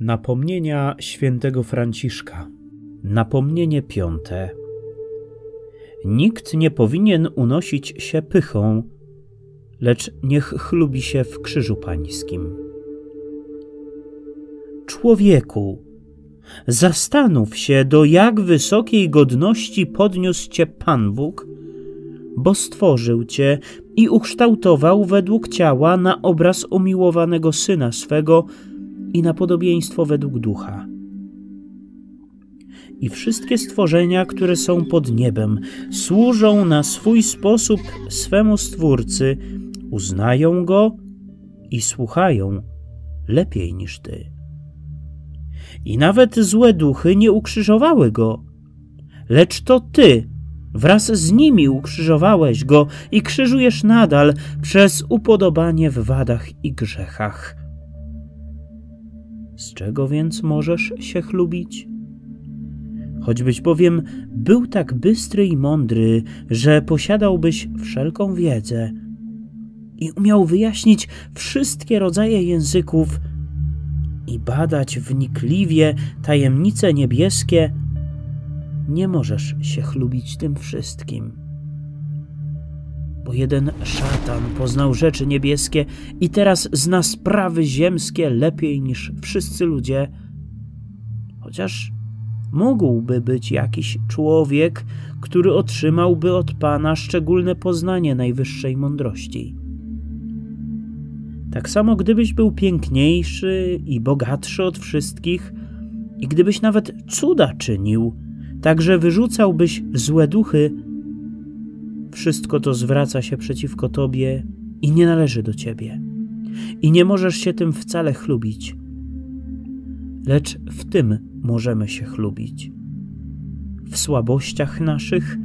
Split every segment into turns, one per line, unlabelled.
Napomnienia świętego Franciszka. Napomnienie piąte. Nikt nie powinien unosić się pychą, lecz niech chlubi się w krzyżu pańskim. Człowieku, zastanów się, do jak wysokiej godności podniósł cię Pan Bóg, bo stworzył cię i ukształtował według ciała na obraz umiłowanego Syna swego, i na podobieństwo według ducha. I wszystkie stworzenia, które są pod niebem, służą na swój sposób swemu Stwórcy, uznają go i słuchają lepiej niż ty. I nawet złe duchy nie ukrzyżowały go, lecz to ty wraz z nimi ukrzyżowałeś go i krzyżujesz nadal przez upodobanie w wadach i grzechach z czego więc możesz się chlubić? Choćbyś bowiem był tak bystry i mądry, że posiadałbyś wszelką wiedzę i umiał wyjaśnić wszystkie rodzaje języków i badać wnikliwie tajemnice niebieskie, nie możesz się chlubić tym wszystkim bo jeden szatan poznał rzeczy niebieskie i teraz zna sprawy ziemskie lepiej niż wszyscy ludzie. Chociaż mógłby być jakiś człowiek, który otrzymałby od Pana szczególne poznanie najwyższej mądrości. Tak samo gdybyś był piękniejszy i bogatszy od wszystkich, i gdybyś nawet cuda czynił, tak że wyrzucałbyś złe duchy, wszystko to zwraca się przeciwko tobie i nie należy do ciebie. I nie możesz się tym wcale chlubić. Lecz w tym możemy się chlubić. W słabościach naszych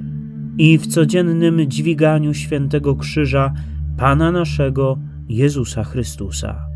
i w codziennym dźwiganiu świętego krzyża Pana naszego Jezusa Chrystusa.